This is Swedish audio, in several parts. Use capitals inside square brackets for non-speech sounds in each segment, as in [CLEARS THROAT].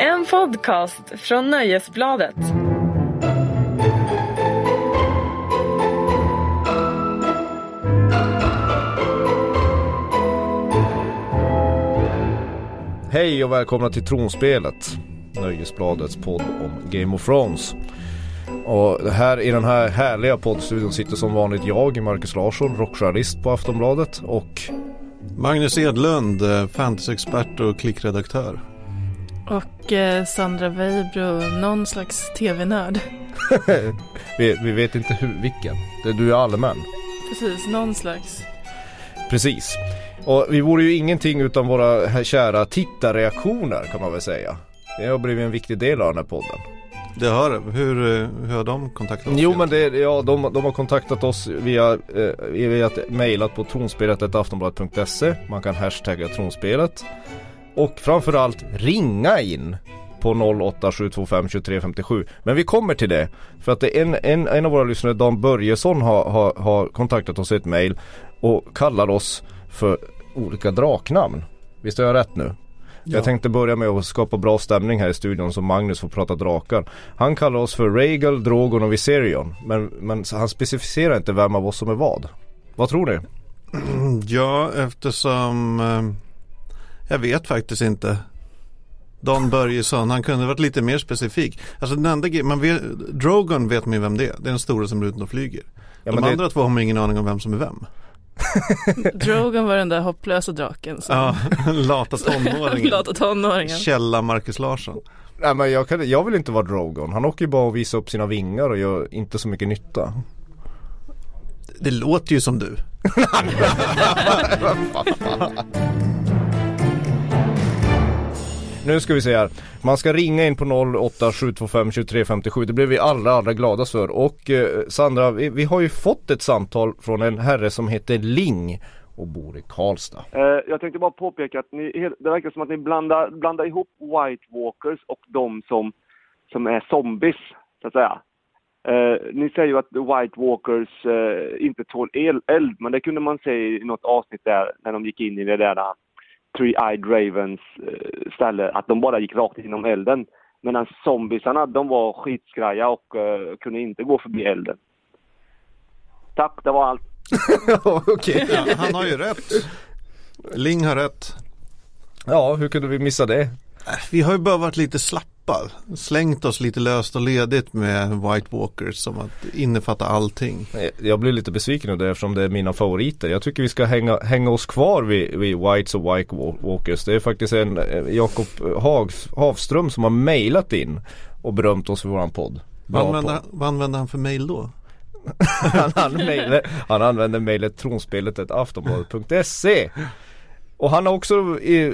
En podcast från Nöjesbladet. Hej och välkomna till Tronspelet, Nöjesbladets podd om Game of Thrones. Och här i den här härliga poddstudion sitter som vanligt jag, Marcus Larsson, rockjournalist på Aftonbladet och Magnus Edlund, eh, fantasyexpert och klickredaktör. Och eh, Sandra Weibro, någon slags tv-nörd. [LAUGHS] vi, vi vet inte hur, vilken. Det, du är allmän. Precis, någon slags. Precis. Och vi vore ju ingenting utan våra kära tittarreaktioner kan man väl säga. Det har blivit en viktig del av den här podden. Det har hur, hur har de kontaktat oss? Jo men det, ja, de, de har kontaktat oss via, eh, via mejlat på tronspelet.aftonbladet.se Man kan hashtagga tronspelet Och framförallt ringa in på 08725 2357 Men vi kommer till det För att det en, en, en av våra lyssnare, Dan Börjesson har, har, har kontaktat oss i ett mejl Och kallar oss för olika draknamn Visst har jag rätt nu? Ja. Jag tänkte börja med att skapa bra stämning här i studion så Magnus får prata drakar. Han kallar oss för Rhaegal, Drogon och Viserion. Men, men han specificerar inte vem av oss som är vad. Vad tror ni? [CLEARS THROAT] Ja, eftersom eh, jag vet faktiskt inte. Don Börjesson, han kunde varit lite mer specifik. Alltså den enda man vet, Drogon vet man ju vem det är. Det är den stora som är ute och flyger. Ja, De men det- andra två har man ingen aning om vem som är vem. [LAUGHS] Drogon var den där hopplösa draken som Ja, lata [LAUGHS] tonåringen. lata tonåringen. Källa Marcus Larsson. Nej men jag, kan, jag vill inte vara Drogon. Han åker ju bara och visar upp sina vingar och gör inte så mycket nytta. Det låter ju som du. [LAUGHS] Nu ska vi se här. Man ska ringa in på 08-725-2357. Det blir vi allra allra gladast för. Och eh, Sandra, vi, vi har ju fått ett samtal från en herre som heter Ling och bor i Karlstad. Eh, jag tänkte bara påpeka att ni, det verkar som att ni blandar, blandar ihop White Walkers och de som, som är zombies, så att säga. Eh, ni säger ju att White Walkers eh, inte tål el, eld, men det kunde man se i något avsnitt där när de gick in i det där där Three-Eyed Ravens eh, ställe, att de bara gick rakt inom elden. Medan zombiesarna, de var skitskraja och eh, kunde inte gå förbi elden. Tack, det var allt. [LAUGHS] Okej. Ja, han har ju rätt. Ling har rätt. Ja, hur kunde vi missa det? Vi har ju bara varit lite slappa. Slängt oss lite löst och ledigt med White Walkers som att innefatta allting. Jag blir lite besviken över det eftersom det är mina favoriter. Jag tycker vi ska hänga, hänga oss kvar vid, vid Whites och White Walkers. Det är faktiskt en eh, Jakob Havström som har mejlat in och berömt oss för våran podd. Vad använder, vad använder han för mail då? [LAUGHS] han använder mejlet tronspelet.aftonbladet.se Och han har också, eh,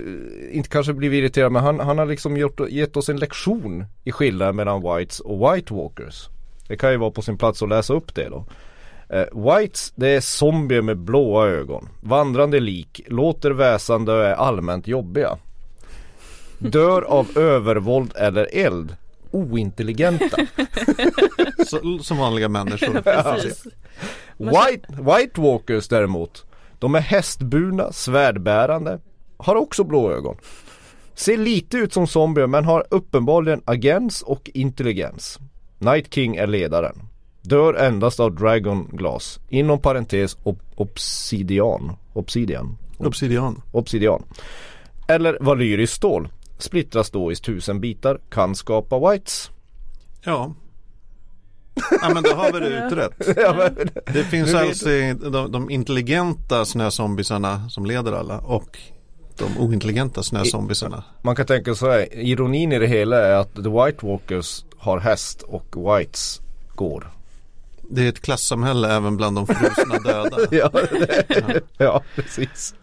inte kanske blivit irriterad men han, han har liksom gjort, gett oss en lektion i skillnaden mellan Whites och White Walkers. Det kan ju vara på sin plats att läsa upp det då. Eh, Whites det är zombier med blåa ögon, vandrande lik, låter väsande och är allmänt jobbiga. Dör av [LAUGHS] övervåld eller eld, ointelligenta. [LAUGHS] Så, som vanliga människor. Precis. White, White Walkers däremot De är hästburna, svärdbärande Har också blå ögon. Ser lite ut som zombier men har uppenbarligen agens och intelligens. Night King är ledaren. Dör endast av dragonglas Inom parentes ob obsidian. Obsidian. Obsidian. Obsidian. Eller valyriskt stål. Splittras då i tusen bitar Kan skapa whites. Ja. Ja men då har vi det utrett. ja, men, Det finns alltså de, de intelligenta snözombisarna som leder alla och de ointelligenta snözombisarna. Man kan tänka så här, ironin i det hela är att The White Walkers har häst och Whites går. Det är ett klassamhälle även bland de frusna döda. [LAUGHS] Ja, det, ja precis.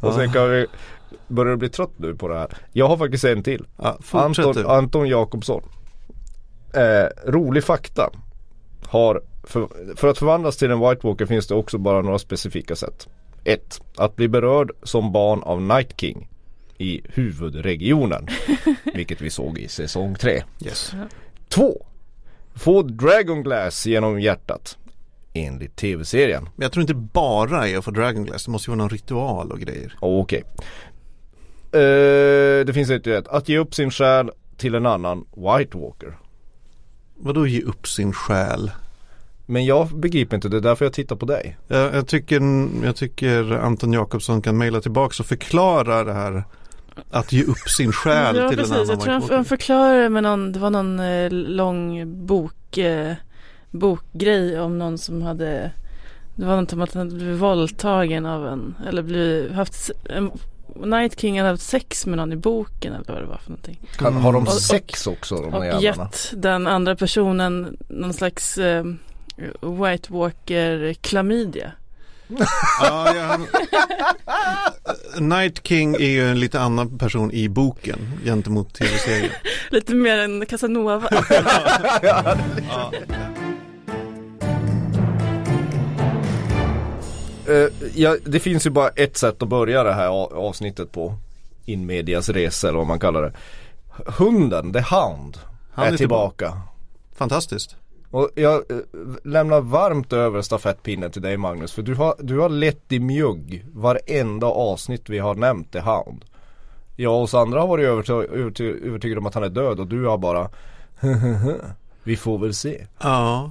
Och sen kan vi, börjar du bli trött nu på det här? Jag har faktiskt en till. Ja, Anton. Anton Jakobsson. Eh, rolig fakta. Har, för, för att förvandlas till en White Walker finns det också bara några specifika sätt. 1. Att bli berörd som barn av Night King i huvudregionen. [LAUGHS] vilket vi såg i säsong 3. Yes. 2. Få Dragon Glass genom hjärtat. Enligt tv-serien. Men jag tror inte bara är att få Dragon Glass. Det måste ju vara någon ritual och grejer. Oh, Okej. Eh, det finns ett rätt. Att ge upp sin själ till en annan White Walker. Vadå ge upp sin själ? Men jag begriper inte, det är därför jag tittar på dig. Jag, jag, tycker, jag tycker Anton Jakobsson kan mejla tillbaka och förklara det här att ge upp sin själ ja, till precis. en annan Jag tror han, han det med någon, det var någon eh, lång bok, eh, bokgrej om någon som hade Det var något om att han hade blivit våldtagen av en Eller blivit, haft en, Night King hade haft sex med någon i boken eller vad det var för någonting Kan, har de Mm. Och- sex också de Och jävlarna? gett den andra personen någon slags eh, White Walker klamydia Ja, ja. Night King är ju en lite annan person i boken gentemot tv-serien. [LAUGHS] Lite mer än Casanova [LAUGHS] Ja. [LAUGHS] Eh, ja, det finns ju bara ett sätt att börja det här avsnittet på. In medias resa eller vad man kallar det. Hunden, the hound, Han är, är tillbaka. Fantastiskt. Och jag eh, lämnar varmt över stafettpinnen till dig Magnus. För du har, du har lett i mjugg varenda avsnitt vi har nämnt The Hound. Jag och Sandra har varit överty- överty- övertygade om att han är död och du har bara [LAUGHS] Vi får väl se. Ja.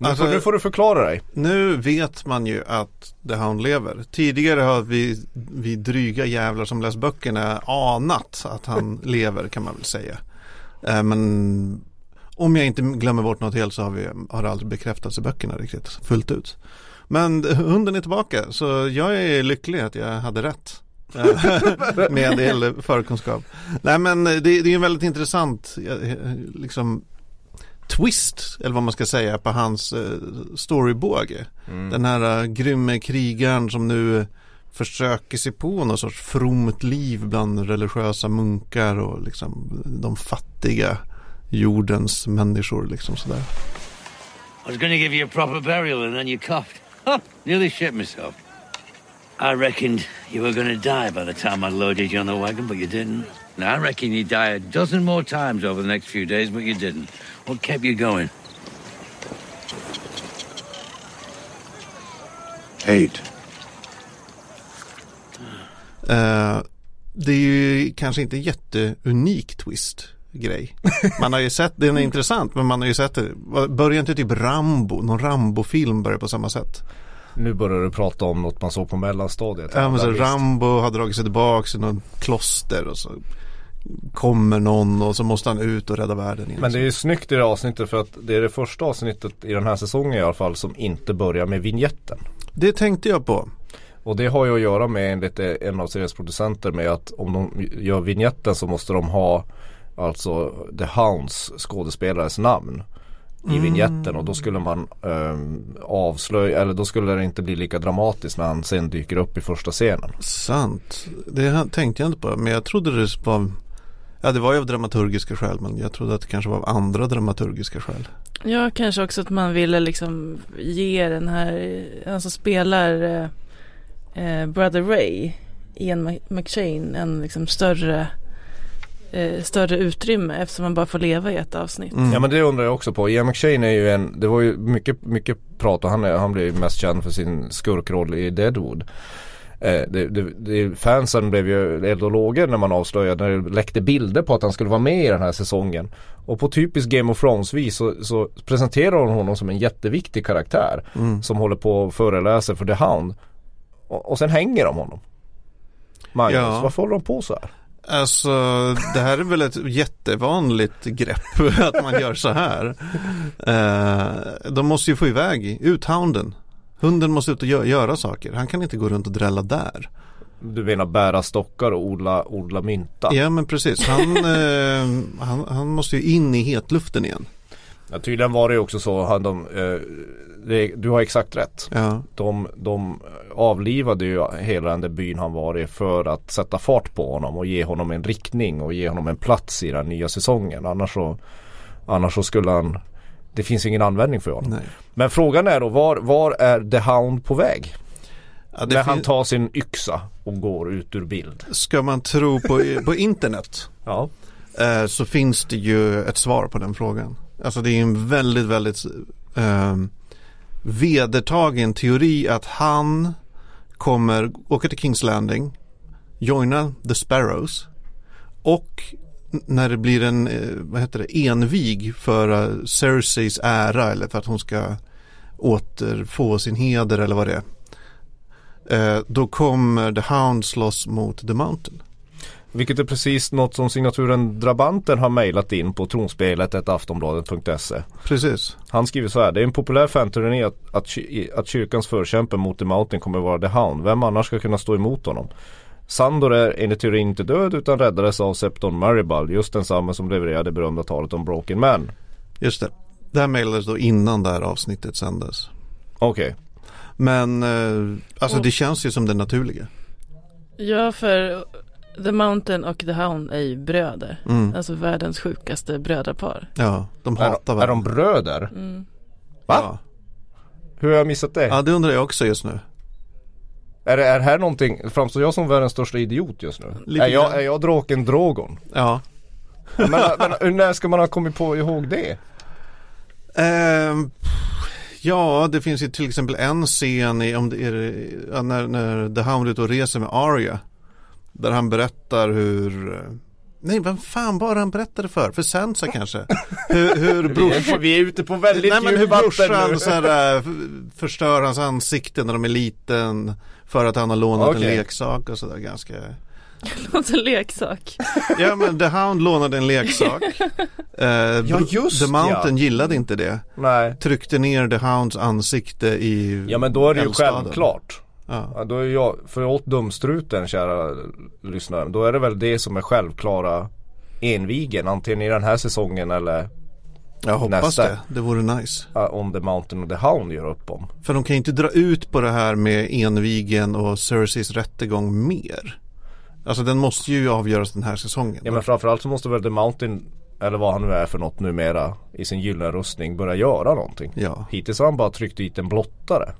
Nu, Alltså- får, nu får du förklara dig. Nu vet man ju att The Hound lever. Tidigare har vi, vi dryga jävlar som läst böckerna anat att han [LAUGHS] lever kan man väl säga. Eh, Men om jag inte glömmer bort något helt så har, vi, har det aldrig bekräftats i böckerna riktigt fullt ut. Men hunden är tillbaka så jag är lycklig att jag hade rätt. [LAUGHS] Eh, [LAUGHS] Med en del förkunskap. Nej men det, det är en väldigt intressant eh, liksom twist eller vad man ska säga på hans eh, storybåge. Den här uh, grymme krigaren som nu försöker sig på någon sorts fromt liv bland religiösa munkar och liksom de fattiga jordens människor liksom sådär. I was to give you a proper burial and then you coughed. Huh, nearly shit myself. I reckoned you were to die by the time I loaded you on the wagon, but you didn't. Now, I reckon you die a dozen more times over the next few days, but you didn't. What kept you going? Hate. Eh, det är ju kanske inte en jätteunik twist grej. Man har ju sett, den är intressant men man har ju sett det. Börjar inte typ Rambo, någon Rambo-film börjar på samma sätt? Nu börjar du prata om något man såg på mellanstadiet. Ja, men så. Rambo har dragit sig tillbaka i någon kloster och så kommer någon och så måste han ut och rädda världen igen. Men det är ju snyggt i det avsnittet för att det är det första avsnittet i den här säsongen i alla fall som inte börjar med vignetten. det tänkte jag på. Och det har ju att göra med enligt en av seriens producenter med att om de gör vignetten så måste de ha alltså The Hounds skådespelares namn i vignetten och då skulle man um, avslöja eller då skulle det inte bli lika dramatiskt när han sen dyker upp i första scenen. Sant. Det tänkte jag inte på. Men jag trodde det var Ja det var ju av dramaturgiska skäl men jag trodde att det kanske var av andra dramaturgiska skäl. Ja, kanske också att man ville liksom ge den här, han som spelar eh, eh, Brother Ray, Ian Mc- McShane, en liksom större, eh, större utrymme eftersom man bara får leva i ett avsnitt. Mm. Ja men det undrar jag också på. Ian McShane är ju en, det var ju mycket, mycket prat och han, är, han blev ju mest känd för sin skurkroll i Deadwood. Eh, det, det, det, fansen blev ju eld och lågor när man avslöjade, när det läckte bilder på att han skulle vara med i den här säsongen. Och på typiskt Game of Thrones vis så, så presenterar hon honom som en jätteviktig karaktär. Mm. Som håller på och föreläser för The Hound. Och, och sen hänger de honom. Magnus, Ja. varför håller de på så här? Alltså det här är väl ett jättevanligt grepp [LAUGHS] att man gör så här. Eh, de måste ju få iväg ut hounden. Hunden måste ut och gö- göra saker. Han kan inte gå runt och drälla där. Du menar bära stockar och odla, odla mynta? Ja men precis. Han, [LAUGHS] eh, han, han måste ju in i hetluften igen. Ja, tydligen var det ju också så, han, de, eh, det, du har exakt rätt. Ja. De, de avlivade ju hela den där byn han var i för att sätta fart på honom och ge honom en riktning och ge honom en plats i den nya säsongen. Annars så, annars så skulle han, det finns ingen användning för honom. Nej. Men frågan är då, var, var är The Hound på väg? Ja, När han tar sin yxa och går ut ur bild. Ska man tro på, på internet [LAUGHS] Ja. eh, så finns det ju ett svar på den frågan. Alltså det är en väldigt, väldigt eh, vedertagen teori att han kommer åka till Kings Landing, joina The Sparrows och när det blir en, eh, vad heter det, envig för eh, Cerseis ära eller för att hon ska återfå sin heder eller vad det är. Eh, då kommer The Hound slåss mot The Mountain. Vilket är precis något som signaturen Drabanten har mejlat in på tronspelet aftonbladet.se. Precis. Han skriver så här. Det är en populär fanteori att, att, att kyrkans förkämpe mot The Mountain kommer vara The Hound. Vem annars ska kunna stå emot honom? Sandor är enligt teorin inte död utan räddades av Septon Maribald. Just densamme som levererade berömda talet om Broken Man. Just det. Det här mejlades då innan det här avsnittet sändes. Okej. Men eh, alltså det känns ju som det naturliga. Ja, för The Mountain och The Hound är ju bröder. Mm. Alltså världens sjukaste brödrapar. Ja, de Är, hatar är de varandra. bröder? Mm. Va? Ja. Hur har jag missat det? ja, det undrar jag också just nu. Är, det, är här någonting, framstår jag som världens största idiot just nu? Lite är, jag, är jag draken Drogon? Ja. men, men när ska man ha kommit på ihåg det? Ehm, ja, det finns ju till exempel en scen i, om det är, när, när The Hound är ute och reser med Arya. Där han berättar hur eh, Nej, vem fan var han berättade för? För Sansa kanske? Hur, hur [LAUGHS] brorsan Vi är ute på väldigt Nej men hur djupt brorsan så här, f- förstör hans ansikte när de är liten För att han har lånat en Okej. leksak och sådär ganska [LAUGHS] Låter en leksak. Ja men The Hound lånade en leksak [LAUGHS] eh, Ja, just The Mountain ja. gillade inte det Nej. Tryckte ner The Hounds ansikte i Ja men då är det ju självklart. ja. Ja, då är jag, för åt dumstruten kära lyssnare, då är det väl det som är självklara envigen antingen i den här säsongen eller Jag hoppas Nästa. det, det vore nice ja, om The Mountain och The Hound gör upp om. För de kan ju inte dra ut på det här med Envigen och Cerseis rättegång mer Alltså den måste ju avgöras den här säsongen Ja men framförallt så måste väl The Mountain, eller vad han nu är för något numera, i sin gyllene rustning börja göra någonting. Ja, Hittills har han bara tryckt dit en blottare.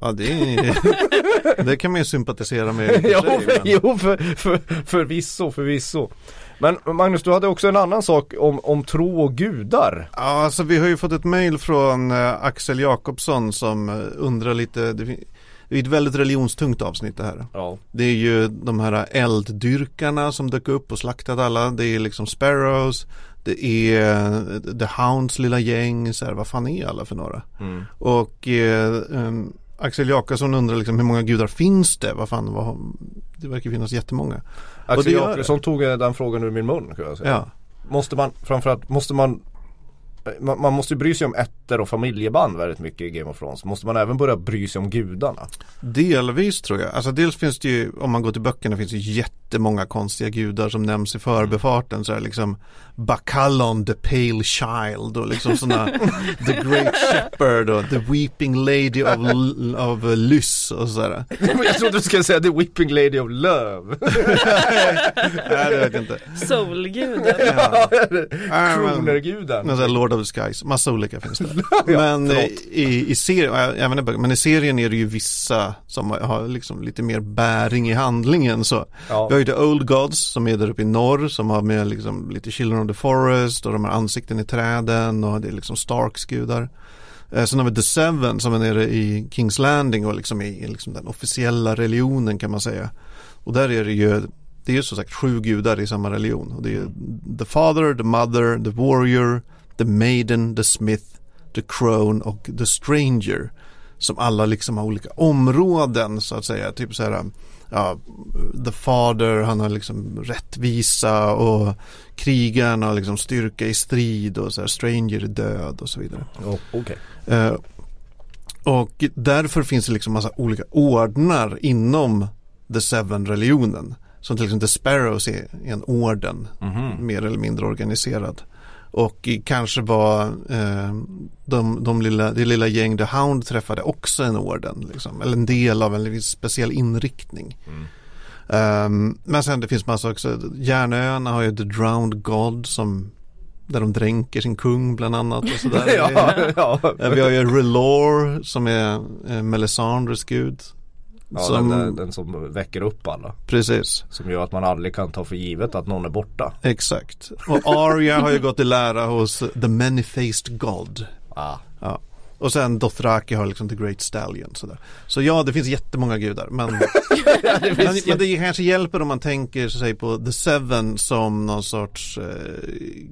Ja det, är, [LAUGHS] det kan man ju sympatisera med för jo, sig, för, men- jo för, för, förvisso, förvisso. Men Magnus, du hade också en annan sak om, om tro och gudar. Ja, alltså vi har ju fått ett mejl från eh, Axel Jakobsson som eh, undrar lite, det är ett väldigt religionstungt avsnitt det här. Ja. Det är ju de här elddyrkarna som dök upp och slaktade alla. Det är liksom Sparrows, det är eh, The Hounds lilla gäng, så här, vad fan är alla för några? Mm. Och eh, em, Axel Jakobsson undrar liksom hur många gudar finns det? Vad fan, vad, det verkar finnas jättemånga. Axel Jakobsson tog eh, den frågan ur min mun kan jag säga. Ja, Måste man, framförallt, måste man man, man måste ju bry sig om ätter och familjeband väldigt mycket i Game of Thrones. Måste man även börja bry sig om gudarna? Delvis tror jag. Alltså dels finns det ju, om man går till böckerna finns det jättemånga konstiga gudar som nämns i förbifarten. Så här liksom Bacallon, the pale child och liksom sådana [LAUGHS] The great shepherd och the weeping lady of, L- of Lys och sådär. jag trodde du skulle säga The Whipping Lady of Love. [LAUGHS] Nej det vet jag inte. Soulguden. Ja. Kronerguden. Lord of the Skies, massa olika finns det. [LAUGHS] men, eh, i, i serien, även i böckerna, men i serien är det ju vissa som har liksom lite mer bäring i handlingen så. Ja. Vi har ju The Old Gods som är där uppe i norr som har med liksom lite Children of the Forest och de här ansikten i träden och det är liksom Starks gudar. Eh, Sen har vi The Seven som är nere i Kings Landing och liksom i liksom den officiella religionen kan man säga. Och där är det ju det är ju som sagt sju gudar i samma religion. Och det är The Father, The Mother, The Warrior, The Maiden, The Smith, The Crone och The Stranger. Som alla liksom har olika områden så att säga. Typ så här, ja, The Father, han har liksom rättvisa och krigaren har liksom styrka i strid och så här, Stranger är död och så vidare. Oh, Okej. Eh, och därför finns det liksom massa olika ordnar inom The Seven-religionen. Som till exempel The Sparrows är en orden, Mhm. mer eller mindre organiserad. Och kanske var eh, de, de lilla, det lilla gäng The Hound träffade också en orden, liksom, eller en del av en viss speciell inriktning. Mm. Ehm, men sen det finns massa också, Järnöarna har ju The Drowned God som där de dränker sin kung bland annat och sådär. ja, [LAUGHS] ja. Eh, Vi har ju Relore som är eh, Melisandres gud. Ja som, den, den som väcker upp alla. Precis, Som gör att man aldrig kan ta för givet att någon är borta. exakt. Och Arya har ju gått i lära hos The Many-Faced God. Ah. Ja. Och sen Dothraki har liksom The Great Stallion sådär. Så ja, det finns jättemånga gudar. Men, [LAUGHS] men, men det kanske hjälper om man tänker sig på The Seven som någon sorts eh,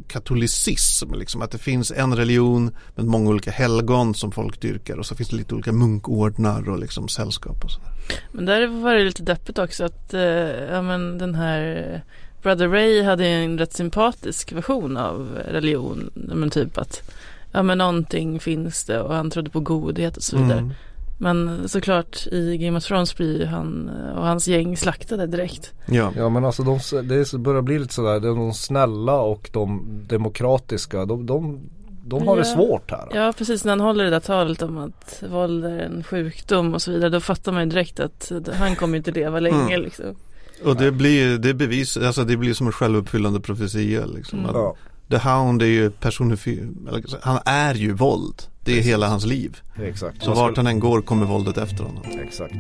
katolicism. Liksom. Att det finns en religion med många olika helgon som folk dyrkar. Och så finns det lite olika munkordnar och liksom sällskap och sådär. Men där var det lite deppigt också att eh, ja, men den här Brother Ray hade en rätt sympatisk version av religion. Men typ att ja men någonting finns det och han trodde på godhet och så vidare. Mm. Men såklart i Game of Thrones blir han och hans gäng slaktade direkt. Ja. Ja men alltså de, det börjar bli lite sådär, de snälla och de demokratiska, de, de, de har det Ja. svårt här. Ja precis när han håller det där talet om att våld är en sjukdom och så vidare. Då fattar man ju direkt att han kommer inte leva länge Mm. liksom. Och det blir, det bevis, alltså det blir som en självuppfyllande profetia liksom. Mm. Att Ja, The Hound är ju personifierad, han är ju våld. Det är Precis. hela hans liv. exakt. Så vart han än går kommer våldet efter honom. Exakt.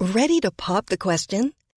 Ready to pop the question?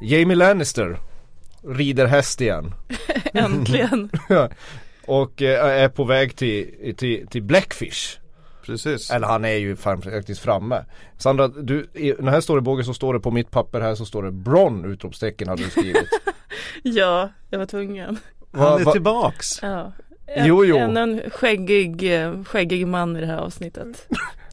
Jamie Lannister rider häst igen. [LAUGHS] Äntligen. [LAUGHS] och eh, är på väg till, till, till Blackfish. Precis. Eller han är ju faktiskt framme. Sandra, du, i den här storybågen så står det på mitt papper här så står det Bron utropstecken hade du skrivit. [LAUGHS] ja, jag var tvungen. Han Va- är va- tillbaks. Ja. En, Jo, jo. En, en skäggig, eh, skäggig man i det här avsnittet.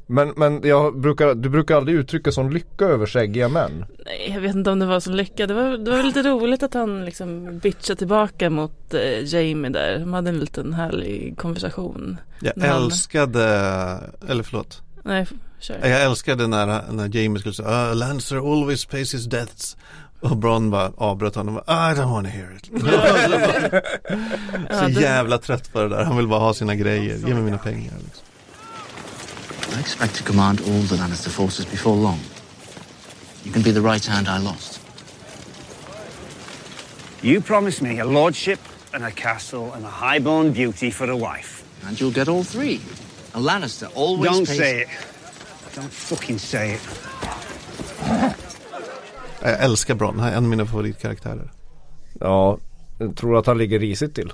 Men, men jag brukar, du brukar aldrig uttrycka sån lycka över skäggiga män. Nej, jag vet inte om det var så lyckat. Det var, det var lite roligt att han liksom bitchade tillbaka mot eh, Jamie där. De hade en liten härlig konversation. Jag När han- älskade, eller förlåt. Nej, kör. Jag älskade när, när Jamie skulle säga uh, Lancer always pays his debts. Och Bron bara avbröt honom och bara, I don't wanna hear it. [LAUGHS] [LAUGHS] Så jävla trött på det där. Han vill bara ha sina grejer. Ge mig mina pengar. Liksom. I expect to command all the Lannister forces before long. You can be the right hand I lost. You promised me a lordship and a castle and a highborn beauty for a wife. And you'll get all three. A Lannister always Don't pays... say it. Don't fucking say it. Jag älskar Bron. Han är en av mina favoritkaraktärer. Ja, jag tror att han ligger risigt till.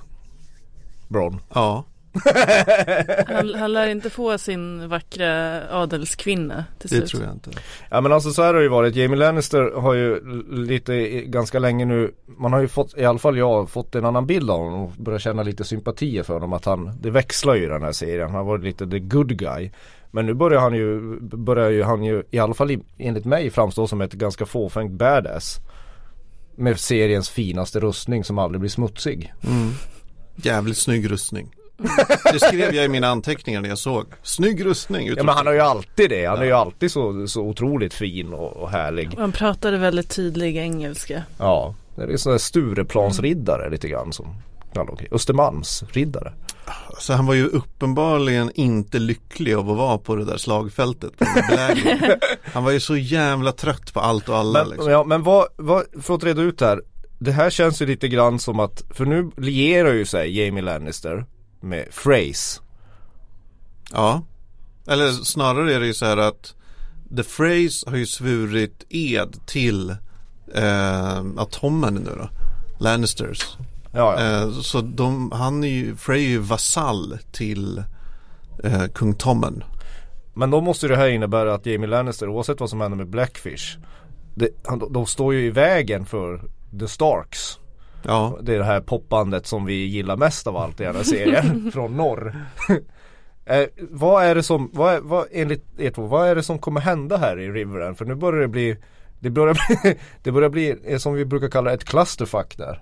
Bron. Ja. Han, han lär inte få sin vackra adelskvinna till Det slut. tror jag inte. Ja men alltså så här har det ju varit. Jamie Lannister har ju lite, ganska länge nu, man har ju fått, i alla fall jag, fått en annan bild av honom och börjat känna lite sympatier för honom. Att han, det växlar ju i den här serien. Han har varit lite the good guy. Men nu börjar han ju, börjar ju han ju, i alla fall i, enligt mig framstå som ett ganska fåfängt badass. Med seriens finaste rustning som aldrig blir smutsig. Mm. Jävligt snygg rustning. Det skrev jag i mina anteckningar när jag såg. Snygg rustning. Ja men han har ju alltid det. Han är ju alltid så, så otroligt fin och, och härlig. Han pratade väldigt tydlig engelska. Ja, det är sån där Stureplansriddare lite grann som okej. Östermalmsriddare. Så han var ju uppenbarligen inte lycklig av att vara på det där slagfältet. På den där [LAUGHS] han var ju så jävla trött på allt och alla Men, liksom. ja, men vad, vad, för att reda ut här. Det här känns ju lite grann som att, för nu lierar ju sig Jamie Lannister med Phrase. Ja. Eller snarare är det ju så här att The Phrase har ju svurit ed till eh, att Tommen nu då. Lannisters. Ja, ja. Eh, så de, han är ju, Frey är ju vasall till eh, kung Tommen. Men då måste det här innebära att Jamie Lannister, oavsett vad som händer med Blackfish, det, han, de, de står ju i vägen för The Starks. Ja, Det är det här popbandet som vi gillar mest av allt i den här serien, [LAUGHS] från norr. eh, vad är det som, vad är, vad, enligt er två, vad är det som kommer hända här i Riveren? För nu börjar det bli det börjar bli, [LAUGHS] det börjar bli eh, som vi brukar kalla ett clusterfuck där.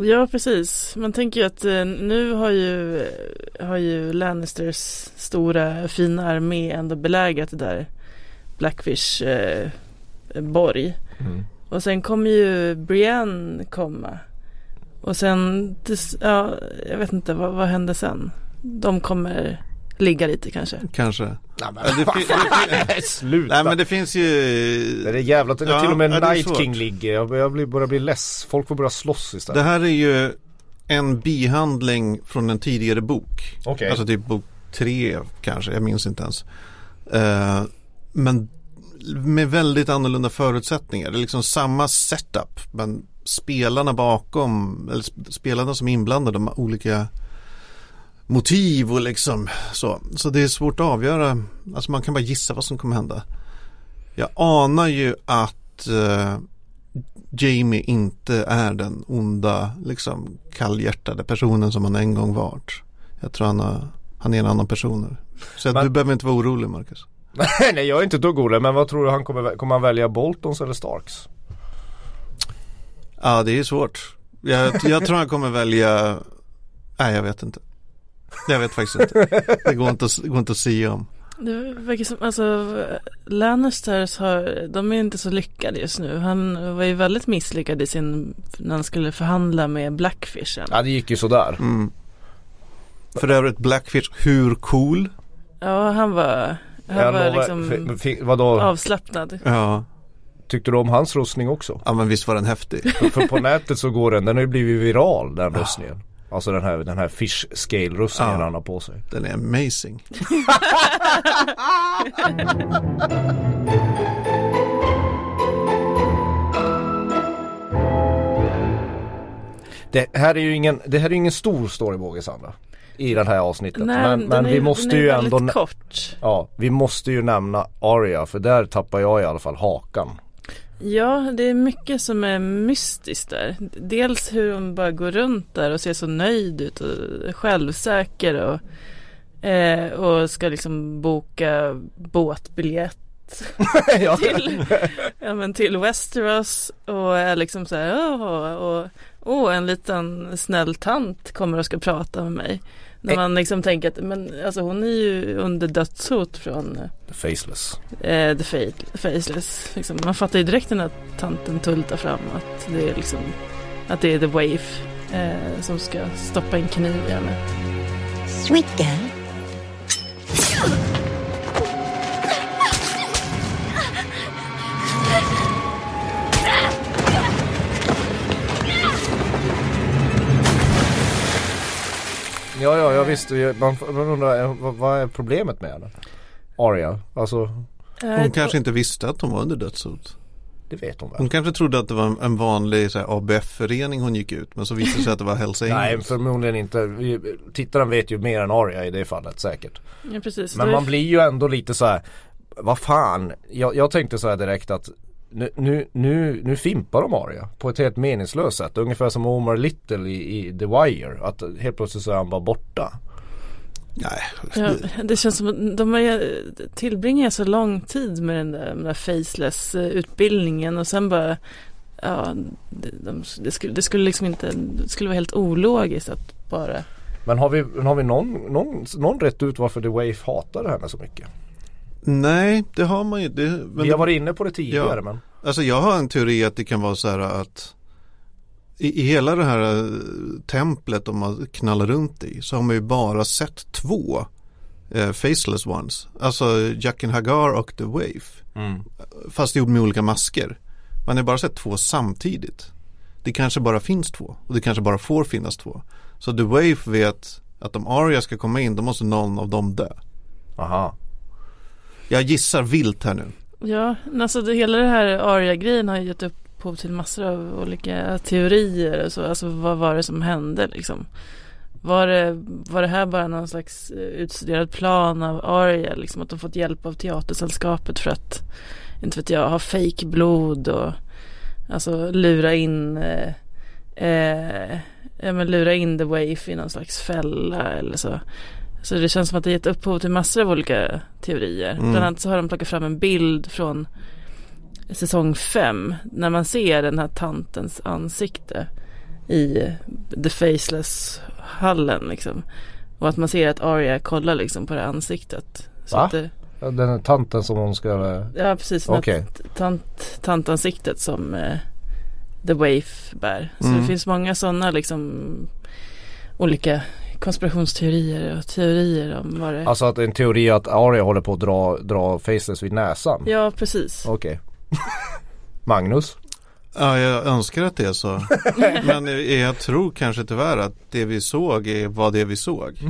Ja precis, man tänker ju att eh, nu har ju, har ju Lannisters stora fina armé ändå belägrat det där Blackfish eh, borg. Och sen kommer ju Brienne komma. Och sen, ja, jag vet inte, vad, vad händer sen? De kommer ligga lite kanske. Kanske. Nej Ja, det det [LAUGHS] Sluta. Nej men det finns ju Det är jävla, Ja, till och med ja, Night. King ligger. Jag bli, börjar bli less. Folk får börja slåss istället. Det här är ju en bihandling från en tidigare bok. Okej. Alltså typ bok tre kanske, jag minns inte ens. Eh, men med väldigt annorlunda förutsättningar. Det är liksom samma setup. Men spelarna bakom, eller sp- spelarna som är inblandade, de har olika motiv och liksom så. Så det är svårt att avgöra. Alltså man kan bara gissa vad som kommer hända. Jag anar ju att eh, Jamie inte är den onda, liksom kallhjärtade personen som han en gång varit. Jag tror han, har, han är en annan person nu. Så Men- du behöver inte vara orolig Marcus. [LAUGHS] Nej jag är inte ett dugg orolig, men vad tror du han kommer, kommer han välja Boltons eller Starks? Ja, det är svårt. Jag, jag tror han kommer välja, nej jag vet inte. Jag vet faktiskt inte. Det går inte, att- går inte att säga om. Det verkar som, alltså Lannisters har, de är inte så lyckade just nu. Han var ju väldigt misslyckad i sin, när han skulle förhandla med Blackfishen. Ja det gick ju sådär. Mm. För övrigt Blackfish, hur cool? Ja, han var, han Jag var liksom vadå, avslappnad. Ja. tyckte du om hans rustning också? ja, men visst var den häftig. [LAUGHS] För, för på nätet så går den, den har ju blivit viral den rustningen. Alltså den här, den här fish scale rustningen Ja. han har på sig. Den är amazing. [LAUGHS] Det här är ju ingen, det här är ingen stor storybåge Sandra. I det här avsnittet. Nej, men den men är, vi måste den ju ändå kort. Ja, vi måste ju nämna Aria för där tappar jag i alla fall hakan. Ja, det är mycket som är mystiskt där. Dels hur hon bara går runt där och ser så nöjd ut och självsäker och, eh, och ska liksom boka båtbiljett [LAUGHS] till, ja, men till Westeros och är liksom så här åh, och, åh, en liten snäll tant kommer och ska prata med mig. När Eh. man liksom tänker att men, alltså hon är ju under dödshot från Faceless. eh, The Fa- Faceless. Liksom. Man fattar ju direkt när tanten tultar fram att det är liksom att det är The Wave eh, som ska stoppa en kniv i henne. Sweet girl. Ja, ja, jag visste man, man undrar eh, vad, vad är problemet med henne? Aria, alltså Eh, Hon kanske inte visste att hon var under dödshot. det vet hon väl? Hon kanske trodde att det var en- vanlig ABF-förening hon gick ut men så visade det sig att det var Hells [LAUGHS] Nej, Angels. förmodligen inte. Tittaren vet ju mer än Aria i det fallet säkert. Ja, precis. Men man blir ju ändå lite så här. vad fan, jag, jag tänkte så här direkt att nu, nu, nu, nu fimpar de Aria på ett helt meningslöst sätt. Ungefär som Omar Little i, i The Wire. Att helt plötsligt så är han bara borta. Nej, Ja, det känns som att de har, tillbringar så lång tid med den där, där faceless eh, utbildningen och sen bara Ja, det, de, det, skulle, det skulle liksom inte, det skulle vara helt ologiskt att bara Men har vi, har vi någon, någon, någon rätt ut varför The Wave hatar det här så mycket? Nej, det har man ju. Det, men vi har varit inne på det tidigare Ja. men Alltså jag har en teori att det kan vara så här att i, i hela det här eh, templet de har knallat runt i så har man ju bara sett två eh, faceless ones. Alltså Jaqen Hagar och The Wave. mm. Fast ihop med olika masker. Man har bara sett två samtidigt. Det kanske bara finns två och det kanske bara får finnas två. Så The Wave vet att om Arya ska komma in då måste någon av dem dö. Aha. Jag gissar vilt här nu. Ja, alltså det, hela det här ARIA-grejen har gett upphov till massor av olika teorier och så. Alltså vad var det som hände liksom? Var det, var det här bara någon slags eh, utstuderad plan av ARIA liksom? Att de fått hjälp av teatersällskapet för att, inte vet jag, ha fejkblod och alltså lura in eh, eh, ja, men lura in The Wave i någon slags fälla eller så. Så det känns som att det gett upphov till massor av olika teorier. Mm. Bland annat så har de plockat fram en bild från säsong 5 när man ser den här tantens ansikte i The Faceless hallen liksom. Och att man ser att Arya kollar liksom på det ansiktet. Så Va? att det, Den här tanten som hon ska... Ja precis, okay. tant, tantansiktet som eh, The Waif bär. Så Mm. det finns många sådana liksom olika konspirationsteorier och teorier om vad det Alltså att en teori att Arya håller på att dra, dra Faceless vid näsan. Ja precis. Okej. [LAUGHS] Magnus? Ja, jag önskar att det är så. [LAUGHS] Men jag tror kanske tyvärr att det vi såg är vad det vi såg. [LAUGHS]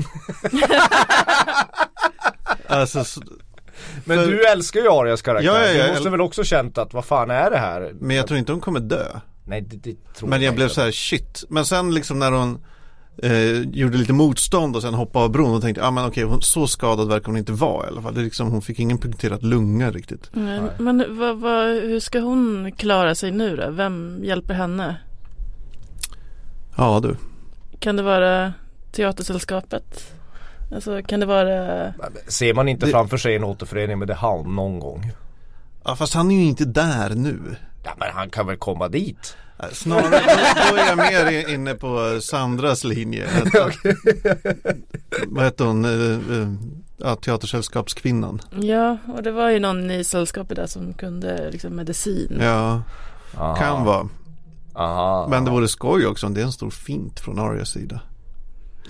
alltså, Men För- du älskar ju Arias karaktär. Ja, ja, ja, du måste jag- väl också känt att vad fan är det här? men jag tror inte hon kommer dö. Nej det, det tror Men jag blev inte. så här shit. Men sen liksom när hon eh, gjorde lite motstånd och sen hoppade av bron och tänkte, ja ah, men okej, hon, så skadad verkar hon inte vara i alla fall. Det är liksom, hon fick ingen punkterad lunga riktigt. Men, men vad, vad, hur ska hon klara sig nu då? Vem hjälper henne? Ja du. Kan det vara Teatersällskapet? Alltså kan det vara Ser man inte Det- framför sig en återförening med The Hound någon gång? Ja fast han är ju inte där nu. Ja men han kan väl komma dit? Nej, Snarare, då, är jag mer inne på Sandras linje. Att, [LAUGHS] vad heter hon? Eh, eh, Ja, teatersällskapskvinnan. Ja, och det var ju någon i sällskapet där som kunde liksom medicin. Ja, Aha. kan vara. Aha. Men det vore skoj också om det är en stor fint från Arias sida.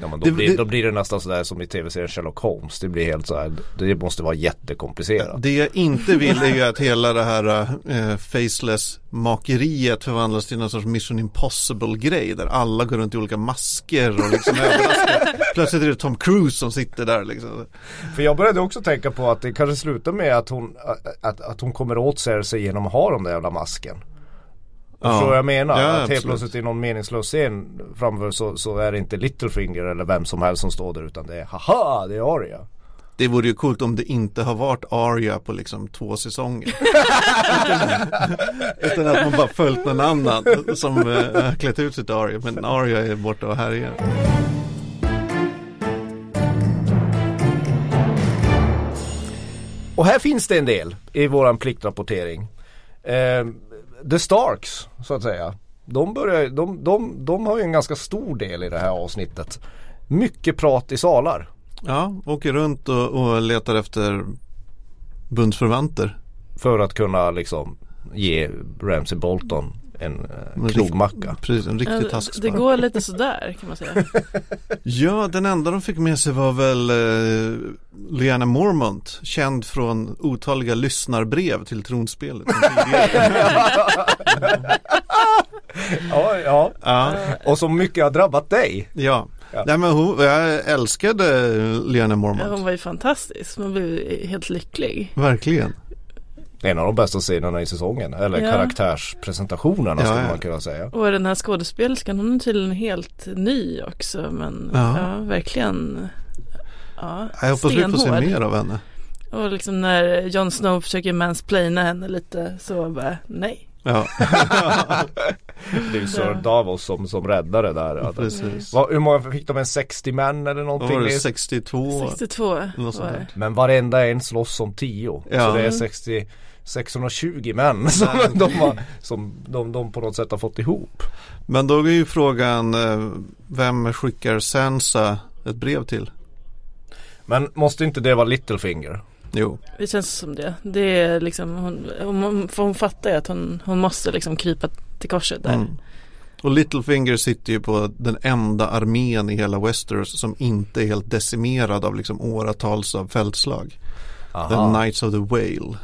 Ja men då, Det- blir, det- då blir det nästan sådär som i tv-serien Sherlock Holmes. Det blir helt så här. Det måste vara jättekomplicerat. Det jag inte vill är ju att hela det här eh, faceless makeriet förvandlas till någon sorts mission impossible grej där alla går runt i olika masker och liksom. [LAUGHS] Plötsligt är det Tom Cruise som sitter där liksom. För jag började också tänka på att det kanske slutar med att hon, att, att hon kommer åt Cersei genom att ha de där jävla masken. Ja. Förstår vad jag menar? Ja, att helt plötsligt i någon meningslös scen framför så, så är det inte Littlefinger eller vem som helst som står där utan det är haha, det är Arya. Det vore ju coolt om det inte har varit Arya på liksom två säsonger. [LAUGHS] Utan att man bara följt någon annan som har klätt ut sig till Arya. Men Arya är borta och härjar. Och här finns det en del i våran pliktrapportering. Eh, The Starks så att säga. De, börjar, de, de, de har ju en ganska stor del i det här avsnittet. Mycket prat i salar. Ja, åker runt och, och letar efter bundsförvanter. För att kunna liksom ge Ramsey Bolton en eh, Men knogmacka. Precis, en riktig Ja, det går lite sådär kan man säga. [LAUGHS] Ja, den enda de fick med sig var väl eh, Liana Mormont, känd från otaliga lyssnarbrev till tronspelet. [LAUGHS] Ja, ja. ja, Och så mycket har drabbat dig. ja. Ja. Nej men hon, jag älskade Ja, Mormont. hon var ju fantastisk. Man blev helt lycklig. Verkligen. En av de bästa scenerna i säsongen. Eller Ja. karaktärspresentationerna Ja, skulle man kunna säga. Och den här skådespelerskan hon är tydligen helt ny också. Men Ja. ja, verkligen. Ja, Jag hoppas vi får se mer av henne. Och liksom när Jon Snow försöker mansplaina henne lite så bara nej. Ja, [LAUGHS] [LAUGHS] Det är ju Sir. Davos som, som räddade där. Precis. Vad- hur många fick de? En 60 män eller Vad någonting? var det, Det är- 62? 62 Något sånt var det. Men varenda en slåss som 10. Ja. Så det är 60 620 män [LAUGHS] som, de, har, som de, de på något sätt har fått ihop. Men då är ju frågan, eh, vem skickar Sansa ett brev till? Men måste inte det vara Littlefinger? Jo, Det känns som det. Det är liksom hon, hon, för hon fattar ju att hon, hon måste liksom krypa till korset där. Mm. Och Littlefinger sitter ju på den enda armén i hela Westeros som inte är helt decimerad av liksom åratals av fältslag. The Knights of the Whale.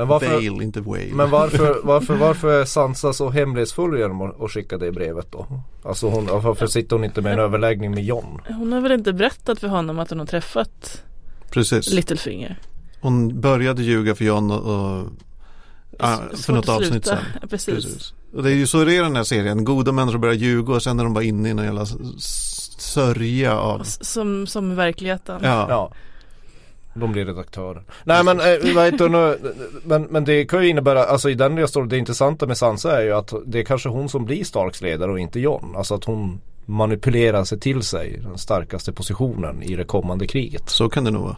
Men varför, Vale, inte Whale. men varför, [LAUGHS] varför, varför är Sansa så hemlighetsfull genom att skicka det brevet då? Alltså hon, varför sitter hon inte med en överläggning med John? Hon har väl inte berättat för honom att hon har träffat Precis. Littlefinger. Hon började ljuga för John och, och för något avsnitt sen. [LAUGHS] Precis. Och det är ju så det är i den här serien. Goda människor börjar ljuga och sen är de bara inne i någon jävla sörja av. Som, som i verkligheten. Ja. Ja. De blir redaktörer. Nej men, eh, vad heter det nu? men, men det kan ju innebära, alltså i den jag står, det intressanta med Sansa är ju att det är kanske hon som blir Starks ledare och inte John. Alltså att hon manipulerar sig till sig den starkaste positionen i det kommande kriget. Så kan det nog vara.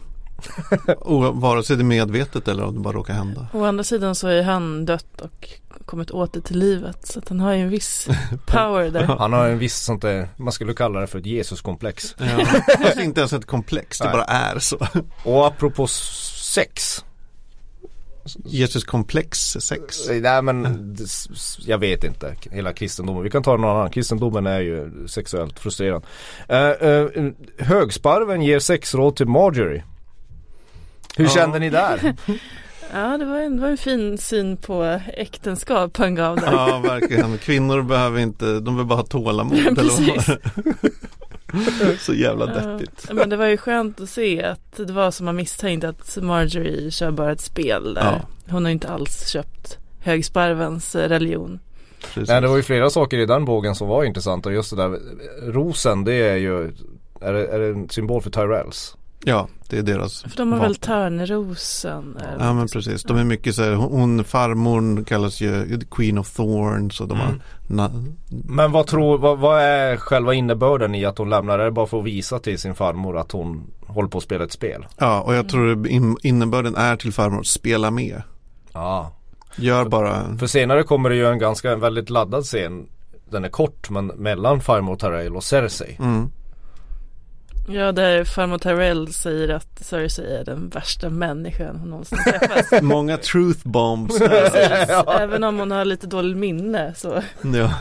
Och vare sig det är medvetet eller om det bara råkar hända. Å andra sidan så är han dött och kommit åter till livet. Så att han har ju en viss [LAUGHS] power där. Han har en viss sånt där, man skulle kalla det för ett Jesuskomplex. Ja, [LAUGHS] fast inte ens ett komplex, det Nej. bara är så. Och apropå sex. Jesus komplex 6. Nej men jag vet inte. Hela kristendomen. Vi kan ta någon annan. Kristendomen är ju sexuellt frustrerande. Uh, uh, högsparven ger sexråd till Marjorie. Hur Ja. kände ni där? [LAUGHS] Ja, det var en, det var en fin syn på äktenskap han gav där. Ja, verkligen. Kvinnor behöver inte, de behöver bara ha tålamod. Ja, precis. [LAUGHS] Så jävla deppigt. Ja, men det var ju skönt att se att det var som man misstänkte att Marjorie kör bara ett spel där. Hon har inte alls köpt högsparvens religion. Precis. Nej det var ju flera saker i den bågen som var intressanta. Just det där rosen det är ju är det, är det en symbol för Tyrells? Ja, det är deras För de har vapen. väl Törnerosen. Ja men precis, de är mycket så här, hon hon, farmor kallas ju Queen of Thorns och de har Mm. na- Men vad tror, vad, vad är själva innebörden i att hon lämnar? Är det bara för att visa till sin farmor att hon håller på att spela ett spel? Ja och jag tror in, innebörden är till farmor, spela med. Ja. Gör bara, För senare kommer det ju en ganska, en väldigt laddad scen Den är kort men mellan farmor Tyrell och Cersei mm, Ja, där farmor Tyrell säger att Cersei är den värsta människan hon någonsin träffat. [LAUGHS] många truth bombs. Precis. Även om hon har lite dåligt minne så ja,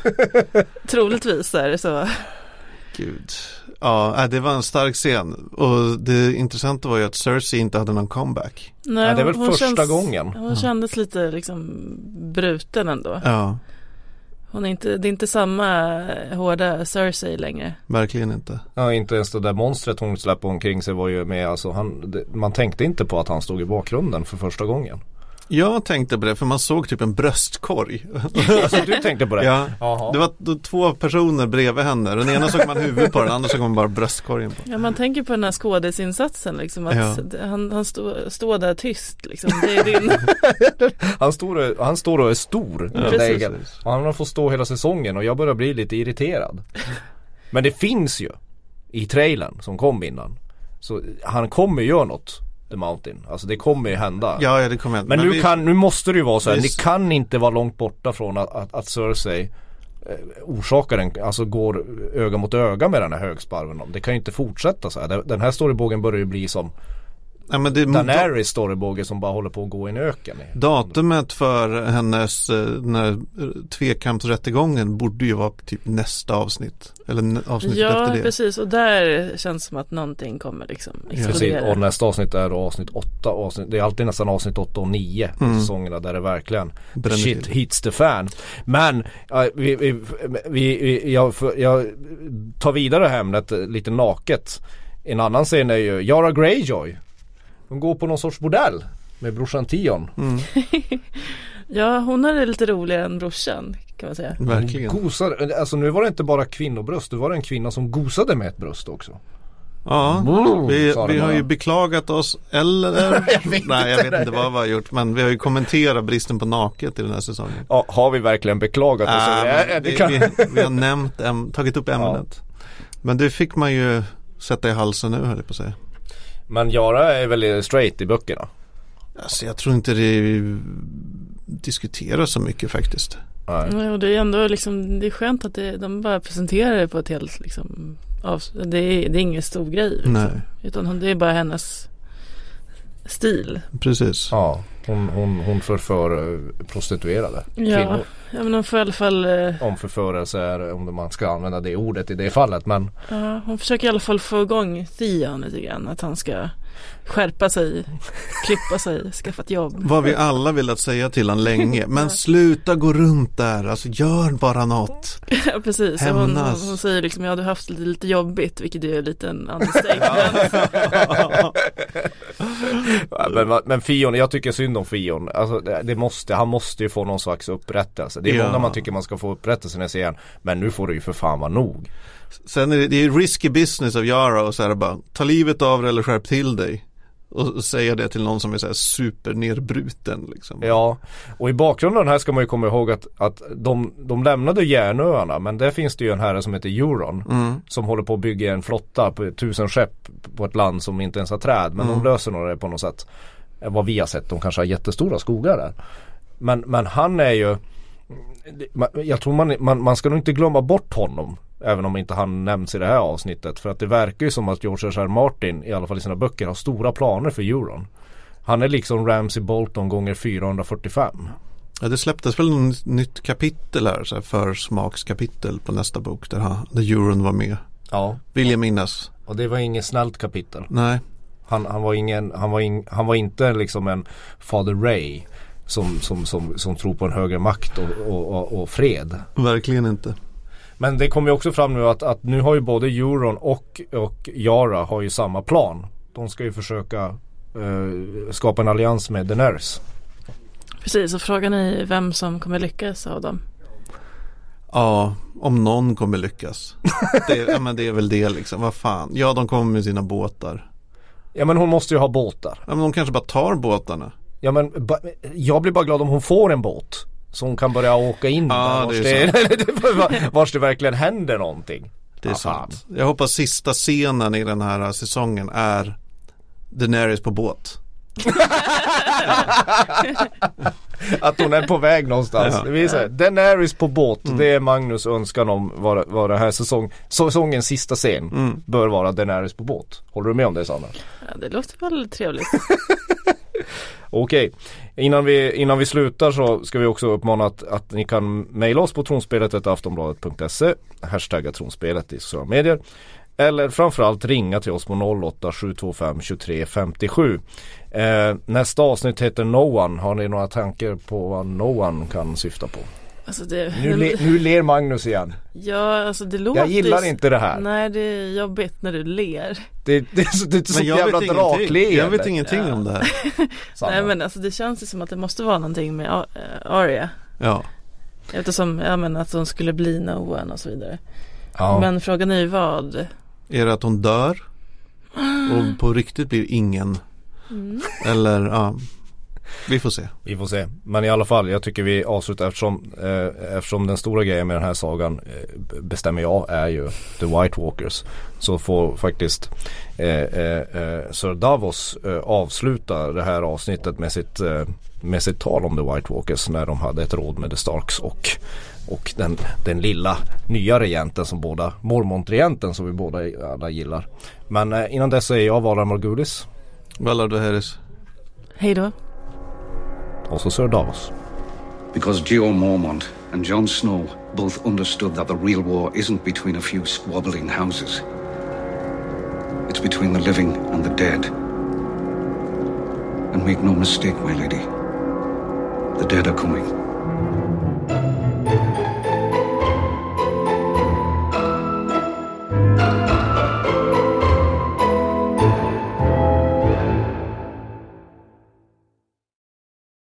[LAUGHS] troligtvis är det så. gud. Ja, äh, det var en stark scen. Och det intressanta var ju att Cersei inte hade någon comeback. Nej, Ja, det är väl första känns, gången. Hon kändes lite liksom bruten ändå. Ja, Hon är inte, det är inte samma hårda Cersei längre. verkligen inte. Ja inte ens det där monstret hon släppte omkring sig var ju med alltså han, det, Man tänkte inte på att han stod i bakgrunden för första gången Jag tänkte på det för man såg typ en bröstkorg. Alltså du tänkte på det? Ja, det var två personer bredvid henne. Den ena såg man huvudet på, den andra såg man bara bröstkorgen på. Ja, man tänker på den här skådisinsatsen liksom. Att Ja. han, han står står där tyst liksom. Det är din... [LAUGHS] Han står, och- han står och är stor Ja, precis. Och han har fått stå hela säsongen och jag börjar bli lite irriterad Men det finns ju I trailern som kom innan Så han kommer göra något The Mountain. Alltså det kommer ju hända. Ja, ja det kommer jag Men, nu, vi- kan, nu måste det ju vara så här, vi- ni kan inte vara långt borta från att, att, att Cersei eh, orsakar en, alltså går öga mot öga med den här högsparven. Det kan ju inte fortsätta så här. Den- Den här storybågen börjar ju bli som ja, men det, Daenerys storybåge som bara håller på att gå i en öken. Datumet för hennes eh, den här eh, tvekampsrättegången borde ju vara typ nästa avsnitt. Eller avsnittet Ja, efter det. precis. Och där känns det som att någonting kommer liksom Precis, explodera. och nästa avsnitt är avsnitt 8. Avsnitt, det är alltid nästan avsnitt 8 och 9 på Mm. säsongerna där det verkligen Bränner shit till. hits the fan. Men ja, vi, vi, vi, vi, jag, för- jag tar vidare ämnet lite naket. En annan scen är ju Yara Greyjoy. Hon går på någon sorts bordell med brorsan Tion. Mm, [LAUGHS] Ja, hon har det lite roligare än brorsan kan man säga. verkligen. Gosar, alltså nu var det inte bara kvinnobröst, det var en kvinna som gosade med ett bröst också. Ja, Mm, vi, vi har ju beklagat oss, eller? [LAUGHS] Jag vet Nej, jag vet inte vad vi har gjort, men vi har ju kommenterat bristen på naket i den här säsongen. Ja, har vi verkligen beklagat oss? Ja, men det vi, kan- vi, vi har nämnt, äm, tagit upp [LAUGHS] ämnet. Men det fick man ju sätta i halsen nu höll jag på att säga. Men Yara är väldigt straight i böckerna. Alltså jag tror inte det diskuteras så mycket faktiskt. Nej. Nej, och det är ändå liksom, det är skönt att det, de bara presenterar det på ett helt liksom, av, det, är, det är ingen stor grej. Liksom. Nej. Utan det är bara hennes stil. Precis. Ja, hon, hon, hon förför eh, prostituerade Ja, kvinnor. ja men hon får i alla fall, eh, Om förförelse är, om man ska använda det ordet i det fallet. Men ja, hon försöker i alla fall få igång Theon lite grann. Att han ska skärpa sig, klippa sig, skaffa ett jobb. Vad vi alla velat säga till han länge. Men sluta gå runt där, alltså gör bara något. Ja precis, hon, hon, säger liksom ja du har haft lite, lite jobbigt vilket är lite en understatement. [LAUGHS] men, men Fion, jag tycker synd om Fion. Alltså, det, det måste, han måste ju få någon slags upprättelse. Det är Ja. många man tycker man ska få upprättelse när jag ser han. Men nu får det ju för fan vara nog. Sen är det, det är risky business av Yara och så här bara ta livet av dig eller skärp till dig. Och säga det till någon som är så här supernerbruten liksom. Ja, och i bakgrunden här ska man ju komma ihåg att, att de, de lämnade Järnöarna men där finns det ju en herre som heter Euron Mm. som håller på att bygga en flotta på tusen skepp på ett land som inte ens har träd men Mm. de löser nog det på något sätt. Vad vi har sett, de kanske har jättestora skogar där. Men, men han är ju jag tror man, man, man ska nog inte glömma bort honom Även om inte han nämns i det här avsnittet För att det verkar ju som att George R. R. Martin I alla fall i sina böcker har stora planer för Euron Han är liksom Ramsey Bolton gånger 445. Ja, det släpptes väl något nytt kapitel här, så här försmakskapitel på nästa bok där, han, där Euron var med. Ja. Vill jag minnas. Och det var inget snällt kapitel. Nej. Han, han, var, ingen, han, var, in, han var inte liksom en Father Ray som, som, som, som tror på en högre makt och, och, och, och fred. Verkligen inte. Men det kommer ju också fram nu att, att nu har ju både Euron och, och Yara har ju samma plan. De ska ju försöka eh, skapa en allians med Daenerys. Precis, och frågan är vem som kommer lyckas av dem. Ja, om någon kommer lyckas. Det, ja, men det är väl det liksom. Vad fan. Ja, de kommer med sina båtar. Ja men hon måste ju ha båtar. Ja, men de kanske bara tar båtarna. Ja men ba, jag blir bara glad om hon får en båt. Så hon kan börja åka in Ja, där vars det [LAUGHS] det, vars det verkligen händer någonting. Det är Ja, sant. Jag hoppas sista scenen i den här säsongen är Daenerys på båt. [LAUGHS] Att hon är på väg någonstans. Ja. Det visar Daenerys på båt. Det är Magnus önskan om vad, vad det här säsong, säsongens sista scen bör vara Daenerys på båt. Håller du med om det Sanna? Ja, det låter väl trevligt. [LAUGHS] Okej, innan, vi, innan vi slutar så ska vi också uppmana att, att ni kan mejla oss på tronspelet aftonbladet.se Hashtagga tronspelet i sociala medier Eller framförallt ringa till oss på 08 725 23 57 eh, Nästa avsnitt heter No One. Har ni några tankar på vad No One kan syfta på? Alltså det, Nu, le, nu ler Magnus igen. Ja, alltså det låter Jag gillar inte det här. Nej, det är jobbigt när du ler. Det, det, så- det är så Men jag jävla vet ingenting. drakleende. Jag vet ingenting om det här. [LAUGHS] Nej, men alltså det känns ju som att det måste vara någonting med eh, Arya. Ja. Eftersom, ja men att hon skulle bli no one och så vidare. Ja. Men frågan är ju vad? Är det att hon dör? Och på riktigt blir ingen? Mm. Eller ja, vi får se. Vi får se. Men i alla fall, jag tycker vi avslutar eftersom, eh, eftersom den stora grejen med den här sagan eh, bestämmer jag är ju The White Walkers. Så får faktiskt eh, eh, eh, Sir Davos eh, avsluta det här avsnittet med sitt, eh, med sitt tal om The White Walkers när de hade ett råd med The Starks och, och den, den lilla nya regenten som båda, Mormont-regenten som vi båda alla gillar. Men innan dess är jag Valar Morgulis Valar Dohaeris. Hej då. also Sir Davos. Because Geo Mormont and Jon Snow both understood that the real war isn't between a few squabbling houses. It's between the living and the dead. And make no mistake, my lady, the dead are coming.